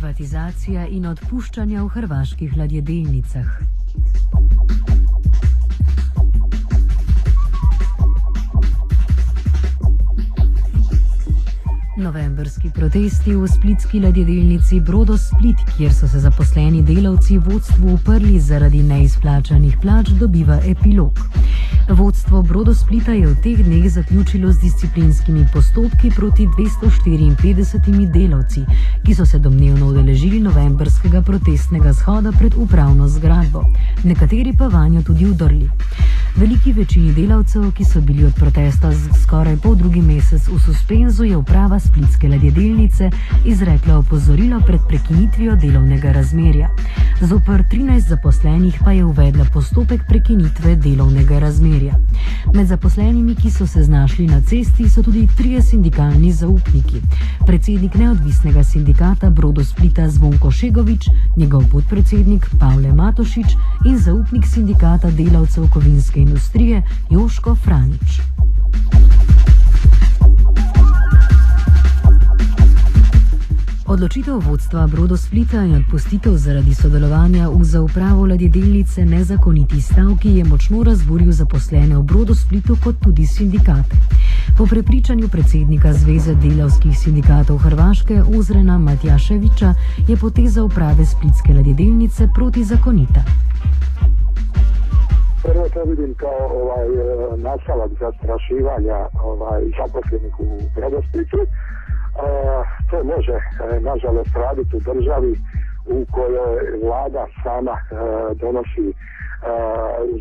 Privatizacija in odpuščanja v hrvaških ladjedelnicah. Novembrski protesti v splitski ladjedelnici Brodo Split, kjer so se zaposleni delavci vodstvu uprli zaradi neizplačanih plač, dobiva epilog. Vodstvo Brodo Splita je v teh dneh zaključilo z disciplinskimi postopki proti 254 delavci, ki so se domnevno udeležili novembrskega protestnega shoda pred upravno zgradbo, nekateri pa vanjo tudi vdrli. Veliki večini delavcev, ki so bili od protesta skoraj pol drugi mesec v suspenzu, je uprava splitske ladjedelnice izrekla opozorilo pred prekinitvijo delovnega razmerja. Zopr 13 zaposlenih pa je uvedla postopek prekinitve delovnega razmerja. Med zaposlenimi, ki so se znašli na cesti, so tudi trije sindikalni zaupniki. Predsednik neodvisnega sindikata Brodo Splita Zvonko Šegovič, njegov podpredsednik Pavle Matošič in zaupnik sindikata delavcev kovinske industrije Joško Franič. Odločitev vodstva Brodo Splita in odpustitev zaradi sodelovanja v zaupravo ladjedelnice nezakoniti stavki je močno razburil zaposlene v Brodo Splitu kot tudi sindikate. Po prepričanju predsednika Zveze delavskih sindikatov Hrvaške Ozrena Matjaševiča je poteza uprave splitske ladjedelnice protizakonita. To vidim kao ovaj, nastavak zastrašivanja ovaj, zaposlenih u Brodosplitu. to može e, nažalost raditi u državi u kojoj vlada sama e, donosi e,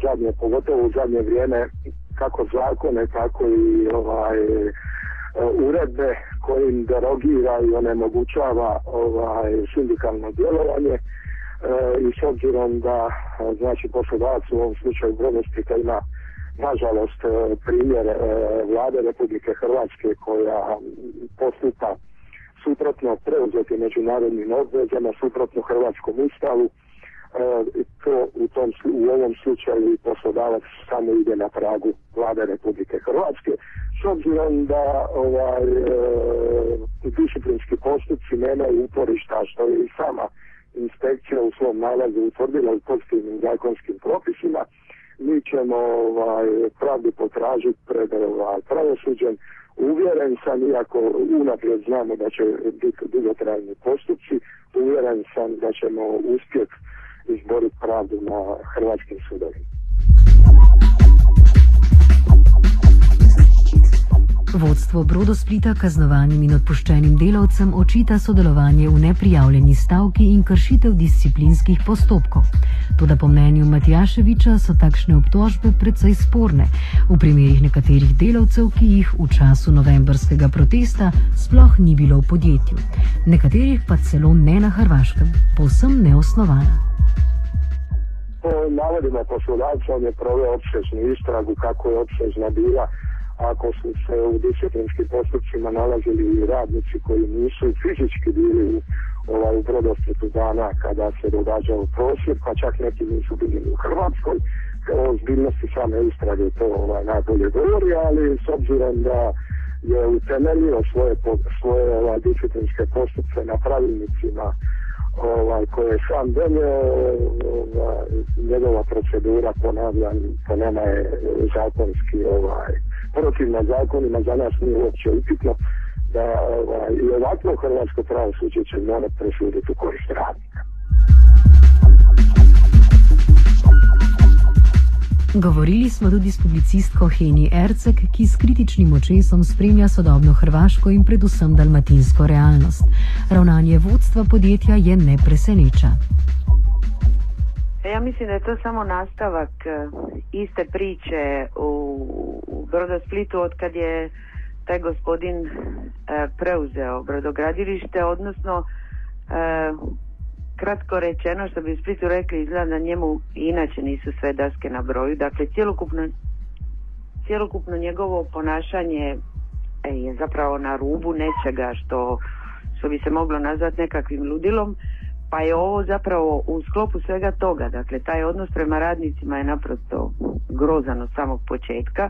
zadnje, pogotovo u zadnje vrijeme kako zakone, tako i ovaj, uredbe kojim derogira i onemogućava ovaj, sindikalno djelovanje i s obzirom da znači poslodavac u ovom slučaju Brodosplita ima nažalost primjer vlade Republike Hrvatske koja postupa suprotno preuzeti međunarodnim obvezama, suprotno Hrvatskom ustavu, e, to u, tom, u ovom slučaju poslodavac samo ide na pragu vlade Republike Hrvatske. S obzirom da ovaj, e, disciplinski postupci nemaju uporišta što je i sama inspekcija u svom nalazu utvrdila u pozitivnim zakonskim propisima, mi ćemo ovaj, pravdu potražiti pred ovaj, pravosuđem Uvjeren sam, iako unaprijed znamo da će biti dugotrajni postupci, uvjeren sam da ćemo uspjeti izboriti pravdu na hrvatskim sudovima. Vodstvo Brodosplita kaznovanim in odpuščenim delavcem očita sodelovanje v neprijavljeni stavki in kršitev disciplinskih postopkov. Toda po mnenju Matjaševiča so takšne obtožbe precej sporne v primerih nekaterih delavcev, ki jih v času novembrskega protesta sploh ni bilo v podjetju, nekaterih pa celo ne na Hrvaškem, povsem neosnovana. Po navodima poslodavca on je proveo obsežnu istragu kako je obsežna bila ako su se u disciplinskim postupcima nalazili radnici koji nisu fizički bili u, ovaj, u dana kada se događao prosvjed, pa čak neki nisu bili u Hrvatskoj. O zbiljnosti same istrage to ovaj, najbolje govori, ali s obzirom da je utemeljio svoje, svoje ovaj, disciplinske postupke na pravilnicima ovaj, koje je sam donio, ovaj, njegova procedura, ponavljam, po nama je zakonski ovaj, protivna zakonima, za nas nije uopće upitno da ovaj, i ovakvo hrvatsko pravosuđe će morati presuditi u korist radnika. Govorili smo tudi s publicistko Heni Ercek, ki s kritičnim očesom spremlja sodobno hrvaško in predvsem dalmatinsko realnost. Ravnanje vodstva podjetja je ne preseneča. Ja mislim da je to samo nastavak e, iste priče u, Brodosplitu od kad je taj gospodin e, preuzeo brodogradilište, odnosno e, kratko rečeno što bi u Splitu rekli izgleda da njemu inače nisu sve daske na broju. Dakle, cjelokupno, cjelokupno njegovo ponašanje je zapravo na rubu nečega što, što bi se moglo nazvati nekakvim ludilom pa je ovo zapravo u sklopu svega toga, dakle taj odnos prema radnicima je naprosto grozan od samog početka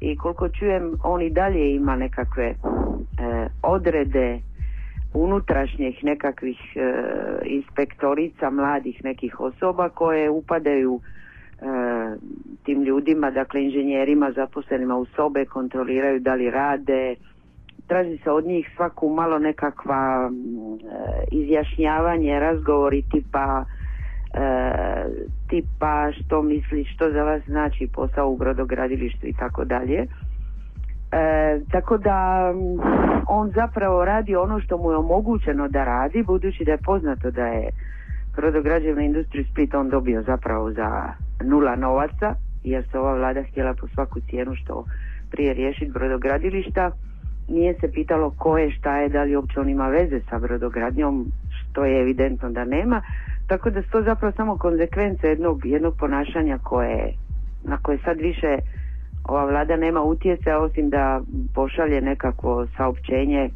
i koliko čujem on i dalje ima nekakve e, odrede unutrašnjih nekakvih e, inspektorica mladih nekih osoba koje upadaju e, tim ljudima, dakle inženjerima zaposlenima u sobe, kontroliraju da li rade, traži se od njih svaku malo nekakva izjašnjavanje, razgovori tipa tipa što misli, što za vas znači posao u brodogradilištu i tako dalje. E, tako da mm, on zapravo radi ono što mu je omogućeno da radi, budući da je poznato da je brodograđevna industriju Split on dobio zapravo za nula novaca, jer se ova vlada htjela po svaku cijenu što prije riješiti brodogradilišta. Nije se pitalo ko je, šta je, da li uopće on ima veze sa brodogradnjom, što je evidentno da nema. Tako da su to zapravo samo konsekvence jednog, jednog ponašanja koje, na koje sad više ova vlada nema utjecaja osim da pošalje nekakvo saopćenje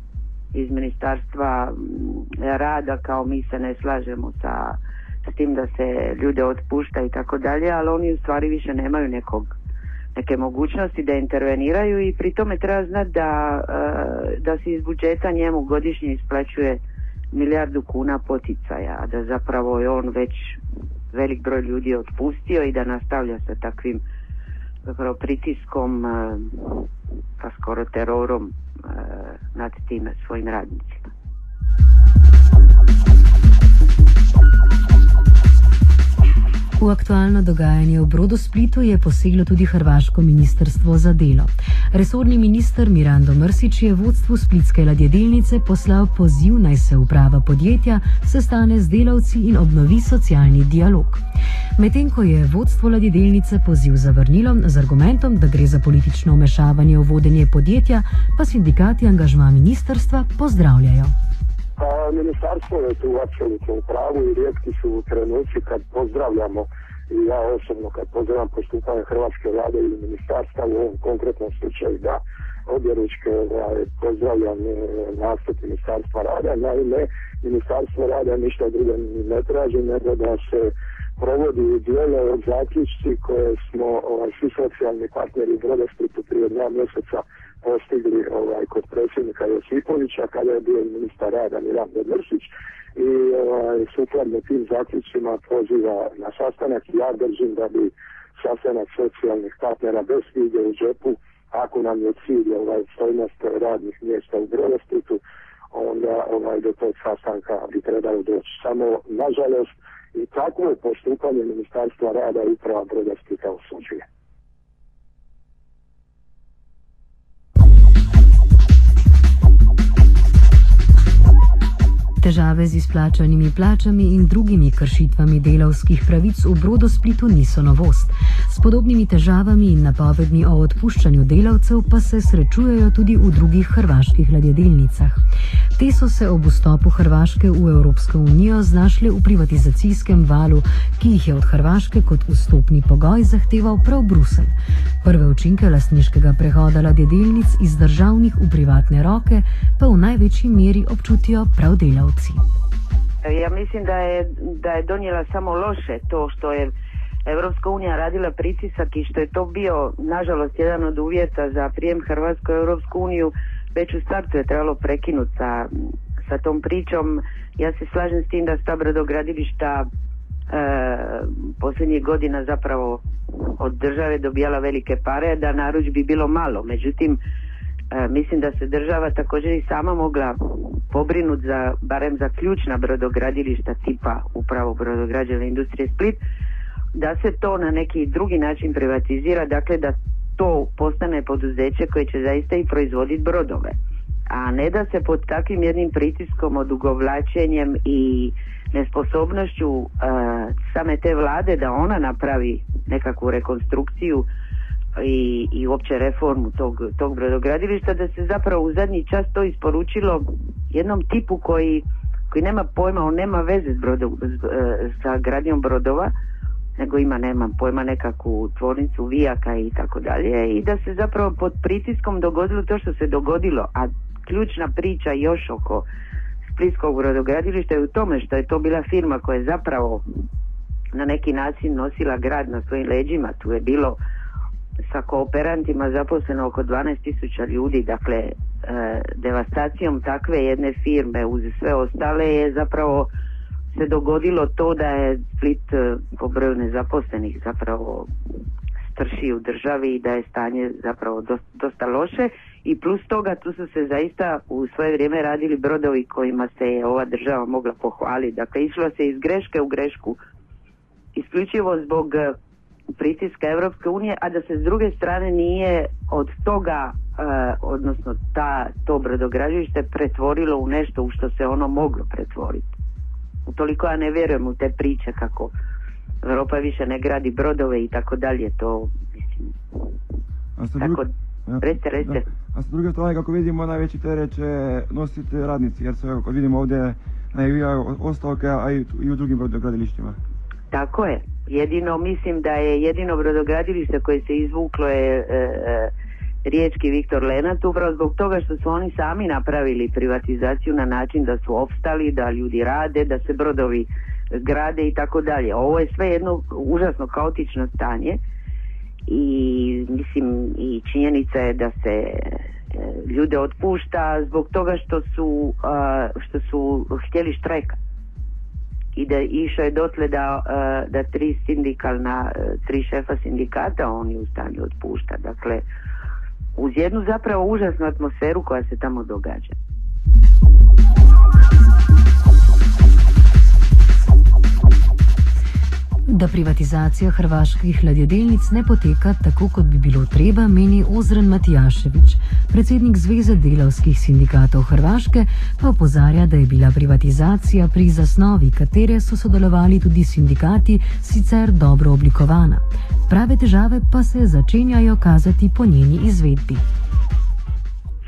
iz ministarstva mm, rada kao mi se ne slažemo sa s tim da se ljude otpušta i tako dalje, ali oni u stvari više nemaju nekog neke mogućnosti da interveniraju i pri tome treba znati da, e, da se iz budžeta njemu godišnje isplaćuje milijardu kuna poticaja, a da zapravo je on već velik broj ljudi otpustio i da nastavlja sa takvim zapravo pritiskom eh, pa skoro terorom eh, nad time svojim radnicima. V aktualno dogajanje v Brodosplitu je poseglo tudi Hrvaško ministrstvo za delo. Resorni minister Mirando Mrsič je vodstvu splitske ladjedelnice poslal poziv naj se uprava podjetja sestane z delavci in obnovi socialni dialog. Medtem ko je vodstvo ladjedelnice poziv zavrnilo z argumentom, da gre za politično umešavanje v vodenje podjetja, pa sindikati angažma ministrstva pozdravljajo. Pa ministarstvo je tu apsolutno u pravu i rijetki su trenuci kad pozdravljamo i ja osobno kad pozdravljam postupanje Hrvatske vlade ili ministarstva u ovom konkretnom slučaju da objeručke ovaj, pozdravljam e, nastup ministarstva rada. Naime, ministarstvo rada ništa drugo ne traži nego da se provodi u dijele od zaključci koje smo ovaj, svi socijalni partneri u prije dva mjeseca postigli ovaj, kod predsjednika Josipovića kada je bio ministar rada Miranda Mrsić i ovaj, sukladno tim zaključcima poziva na sastanak. Ja držim da bi sastanak socijalnih partnera bez fige u džepu, ako nam je cilj ovaj, stojnost radnih mjesta u Brodosplitu, onda ovaj, do tog sastanka bi trebalo doći. Samo, nažalost, i takvo postupanje Ministarstva rada i uprava Brodosplita osuđuje. Težave z izplačanimi plačami in drugimi kršitvami delavskih pravic v Brodosplitu niso novost. S podobnimi težavami in napovedmi o odpuščanju delavcev pa se srečujejo tudi v drugih hrvaških ladjedelnicah. Te so se ob vstopu Hrvaške v Evropsko unijo znašle v privatizacijskem valu, ki jih je od Hrvaške kot vstopni pogoj zahteval prav Brusel. Prve učinke lastniškega prehoda ladjedelnic iz državnih v privatne roke pa v največji meri občutijo prav delavci. revoluciji? Ja mislim da je, da je donijela samo loše to što je Europska unija radila pritisak i što je to bio nažalost jedan od uvjeta za prijem Hrvatske u Europsku uniju već u startu je trebalo prekinuti sa, sa tom pričom. Ja se slažem s tim da sta brodogradilišta e, posljednjih godina zapravo od države dobijala velike pare, da naručbi bilo malo. Međutim, E, mislim da se država također i sama mogla pobrinuti za, barem za ključna brodogradilišta tipa upravo brodograđevne industrije Split, da se to na neki drugi način privatizira, dakle da to postane poduzeće koje će zaista i proizvoditi brodove a ne da se pod takvim jednim pritiskom odugovlačenjem i nesposobnošću uh, same te vlade da ona napravi nekakvu rekonstrukciju i, i uopće reformu tog, tog brodogradilišta da se zapravo u zadnji čas to isporučilo jednom tipu koji, koji nema pojma, on nema veze s, brodo, e, sa gradnjom brodova nego ima, nema pojma, nekakvu tvornicu vijaka i tako dalje. I da se zapravo pod pritiskom dogodilo to što se dogodilo, a ključna priča još oko Splitskog brodogradilišta je u tome što je to bila firma koja je zapravo na neki način nosila grad na svojim leđima, tu je bilo sa kooperantima zaposleno oko 12 tisuća ljudi, dakle devastacijom takve jedne firme uz sve ostale je zapravo se dogodilo to da je Split e, po broju nezaposlenih zapravo strši u državi i da je stanje zapravo dosta, loše i plus toga tu su se zaista u svoje vrijeme radili brodovi kojima se je ova država mogla pohvaliti. Dakle, išlo se iz greške u grešku isključivo zbog e, pritiska Europske unije, a da se s druge strane nije od toga, e, odnosno ta, to brodograđište pretvorilo u nešto u što se ono moglo pretvoriti. Toliko ja ne vjerujem u te priče kako Europa više ne gradi brodove i tako dalje, to mislim... A tako, recite, recite. A s druge strane, kako vidimo, najveći teret će nositi radnici, jer se, kako vidimo ovdje, najavljaju ostavke, a i u drugim brodogradilištima. Tako je. Jedino, mislim da je jedino brodogradilište koje se izvuklo je e, e, riječki Viktor Lenat upravo zbog toga što su oni sami napravili privatizaciju na način da su opstali, da ljudi rade, da se brodovi grade i tako dalje. Ovo je sve jedno užasno kaotično stanje i mislim i činjenica je da se e, ljude otpušta zbog toga što su, što su htjeli štrajka i da išao je dotle da, da tri sindikalna, tri šefa sindikata oni u stanju otpušta. Dakle, uz jednu zapravo užasnu atmosferu koja se tamo događa. Da privatizacija hrvaških ladjedelnic ne poteka tako, kot bi bilo treba, meni Ozren Matijaševič, predsednik Zveze delavskih sindikatov Hrvaške, pa opozarja, da je bila privatizacija pri zasnovi, katere so sodelovali tudi sindikati, sicer dobro oblikovana. Prave težave pa se začenjajo kazati po njeni izvedbi.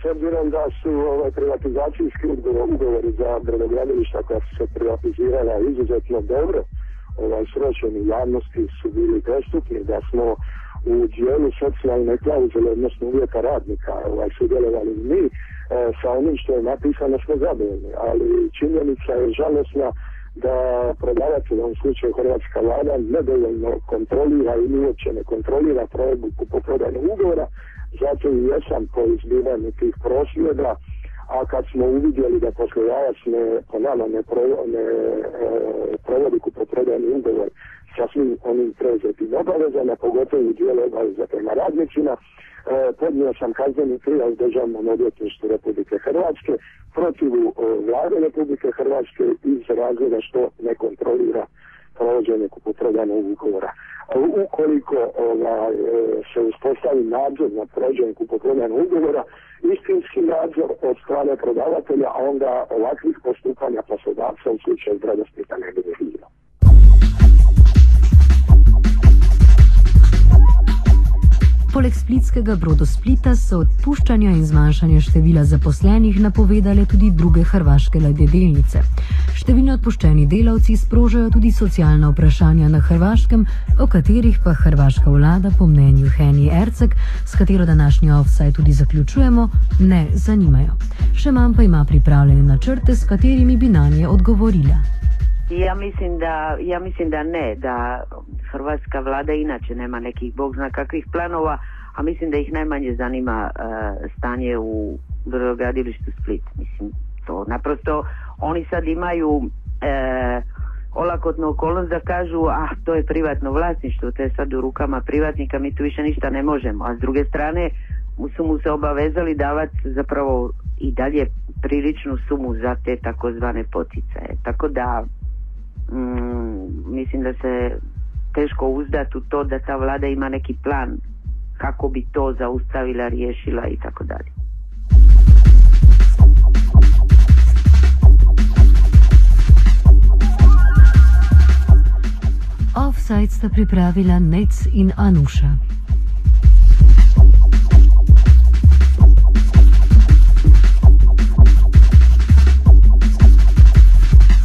S obzirom da su ovaj, privatizacijski ugovori za brodogradilišta koja su se privatizirala izuzetno dobro, ovaj, sročeni javnosti su bili dostupni, da smo u dijelu socijalne klauzule, odnosno uvjeta radnika, ovaj, sudjelovali mi, e, sa onim što je napisano smo zadovoljni, ali činjenica je žalosna da prodavatelj, u ovom slučaju Hrvatska vlada, nedovoljno kontrolira ili uopće ne kontrolira provedbu kupoprodajnog ugovora, zato i jesam po izbivanju tih prosvjeda, a kad smo uvidjeli da poslodavac ne, po ne, ne e, provodi kupoprodajni ugovor sa svim onim preuzetim obavezama, pogotovo u dijelu obaveza prema radnicima, e, podnio sam kazneni prijav državnom odvjetništvu Republike Hrvatske protiv e, vlade Republike Hrvatske iz razloga što ne kontrolira provođenje kupoprodajnog ugovora. Ukoliko ovaj, e, se uspostavi nadzor nad provođenjem kupoprodajnog ugovora, istinski nadzor od strane prodavatelja, onda ovakvih postupanja poslodavca u slučaju Brodosplita ne bi bilo. Poleg splitskega brodosplita so odpuščanja in zmanjšanje števila zaposlenih napovedale tudi druge hrvaške ladjedelnice. Številni odpuščeni delavci sprožajo tudi socialna vprašanja na Hrvaškem, o katerih pa hrvaška vlada, po mnenju Heni Erceg, s katero današnji offside tudi zaključujemo, ne zanimajo. Še manj pa ima pripravljene načrte, s katerimi bi na nje odgovorila. Ja mislim da, ja mislim da ne, da hrvatska vlada inače nema nekih bog zna kakvih planova, a mislim da ih najmanje zanima uh, stanje u brodogradilištu Split. Mislim, to naprosto oni sad imaju uh, olakotnu okolnost da kažu ah to je privatno vlasništvo, to je sad u rukama privatnika, mi tu više ništa ne možemo, a s druge strane su mu se obavezali davati zapravo i dalje priličnu sumu za te takozvane poticaje. Tako da mm, mislim da se teško uzdati u to da ta vlada ima neki plan kako bi to zaustavila, riješila i tako dalje. Offside sta pripravila Nec in Anuša.